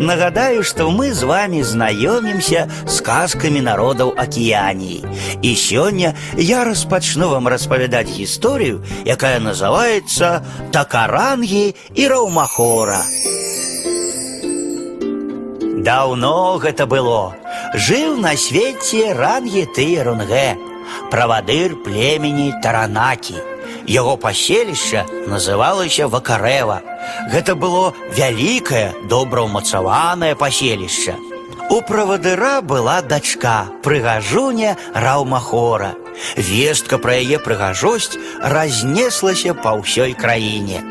Нагадаю, что мы с вами знакомимся с сказками народов Океании. И сегодня я распочну вам распавядаць историю, якая называется «Такаранги и Раумахора». Давно гэта было. Жыў на свеце Рангі Рунге, правадыр племени Таранаки. Яго паселішча называлася Вакарэва. Гэта было вялікае, добраўмацаванае паселішча. У правадыра была дачка, прыгажуня Раўмахора. Вестка пра яе прыгажосць разнеслася па ўсёй краіне.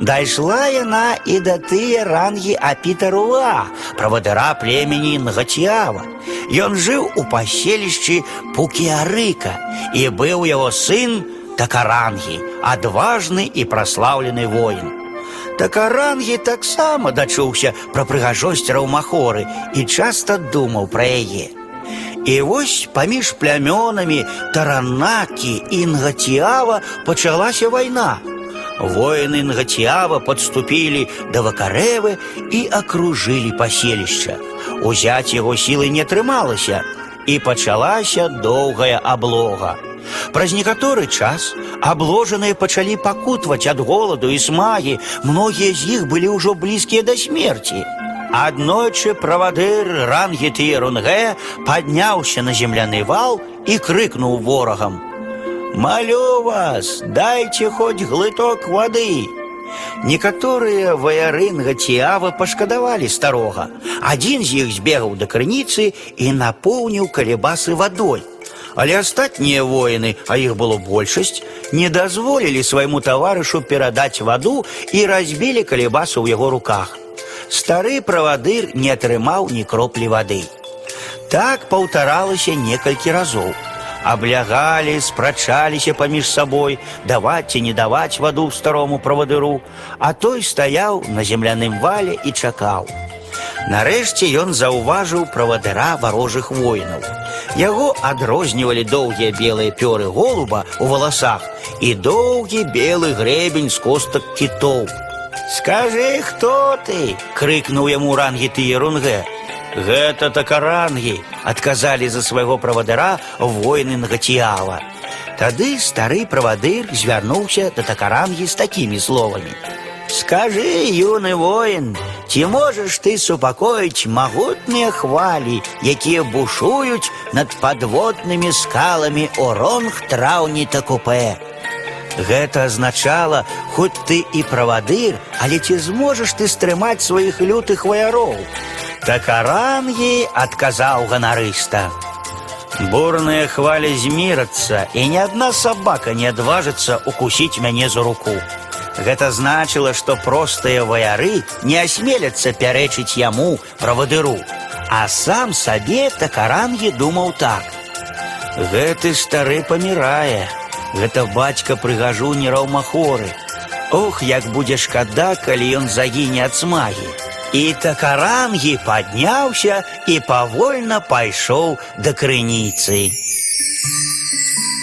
Дайшла яна і да тыя рангі Апітаруа, правадыра племені Нгацьява. Ён жыў у паселішчы Пукіарыка і быў яго сын Такарангі, адважны і праслаўлены воін. Такарангі таксама дачуўся пра прыгажосць раўмахоры і часта думаў пра яе. І вось паміж плямёнамі Таранакі і Нгацьява пачалася вайна. Воины Нгатьява подступили до Вакарэвы и окружили паселішча. Узять его силы не атрымалася, і пачалася доўгая аблога. Праз некаторы час абложаныя пачалі пакутваць ад голаду і смагі, многія з іх былі ўжо блізкія да смерці. Аднойчы правадыр Рангеты Рунгэ падняўся на земляны вал і крыкнуў ворагам: Молю вас, дайте хоть глыток воды. Некаторыя ваярынга Ціава пашкадавалі старога. Адзін з іх збегаў да крыніцы і напоўніў калебасы вадой. Але астатнія воіны, а іх было большасць, не дазволілі свайму таварышу перадаць ваду і разбілі калебасу ў яго руках. Стары правадыр не атрымаў ні кроплі вады. Так паўтаралася некалькі разоў. Аблягалі, спрачаліся паміж сабой, даваць ці не даваць ваду старому правадыру, а той стаяў на земляным вале і чакаў. Нарэшце ён заўважыў правадыра варожых воінаў. Яго адрознівалі доўгія белыя пёры голуба ў валасах і доўгі белы грэбень з костак кітоў. Скажы, хто ты? крыкнуў яму рангіты Ерунгэ. Гэта такарангі, адказалі за свайго правадыра воіны Нгацьява. Тады стары правадыр звярнуўся да такарангі з такімі словамі. Скажы, юны воін, ці можаш ты супакоіць магутныя хвалі, якія бушуюць над падводнымі скаламі оронг траўні та купе. Гэта азначала, хоць ты і правадыр, але ці зможаш ты стрымаць сваіх лютых ваяроў. Такарангі адказаў ганарыста. Бурныя хвалі змірацца, і ні адна сабака не адважыцца укусіць мяне за руку. Гэта значыла, што простыя ваяры не асмеляцца пярэчыць яму правадыру, а сам сабе такарангі думаў так. Гэты стары памірае. Гэта бацька прыгажу не раўмахоры. Ох, як будзе шкада, калі ён загіне ад смагі. І такарангі падняўся і павольна пайшоў да крыніцы.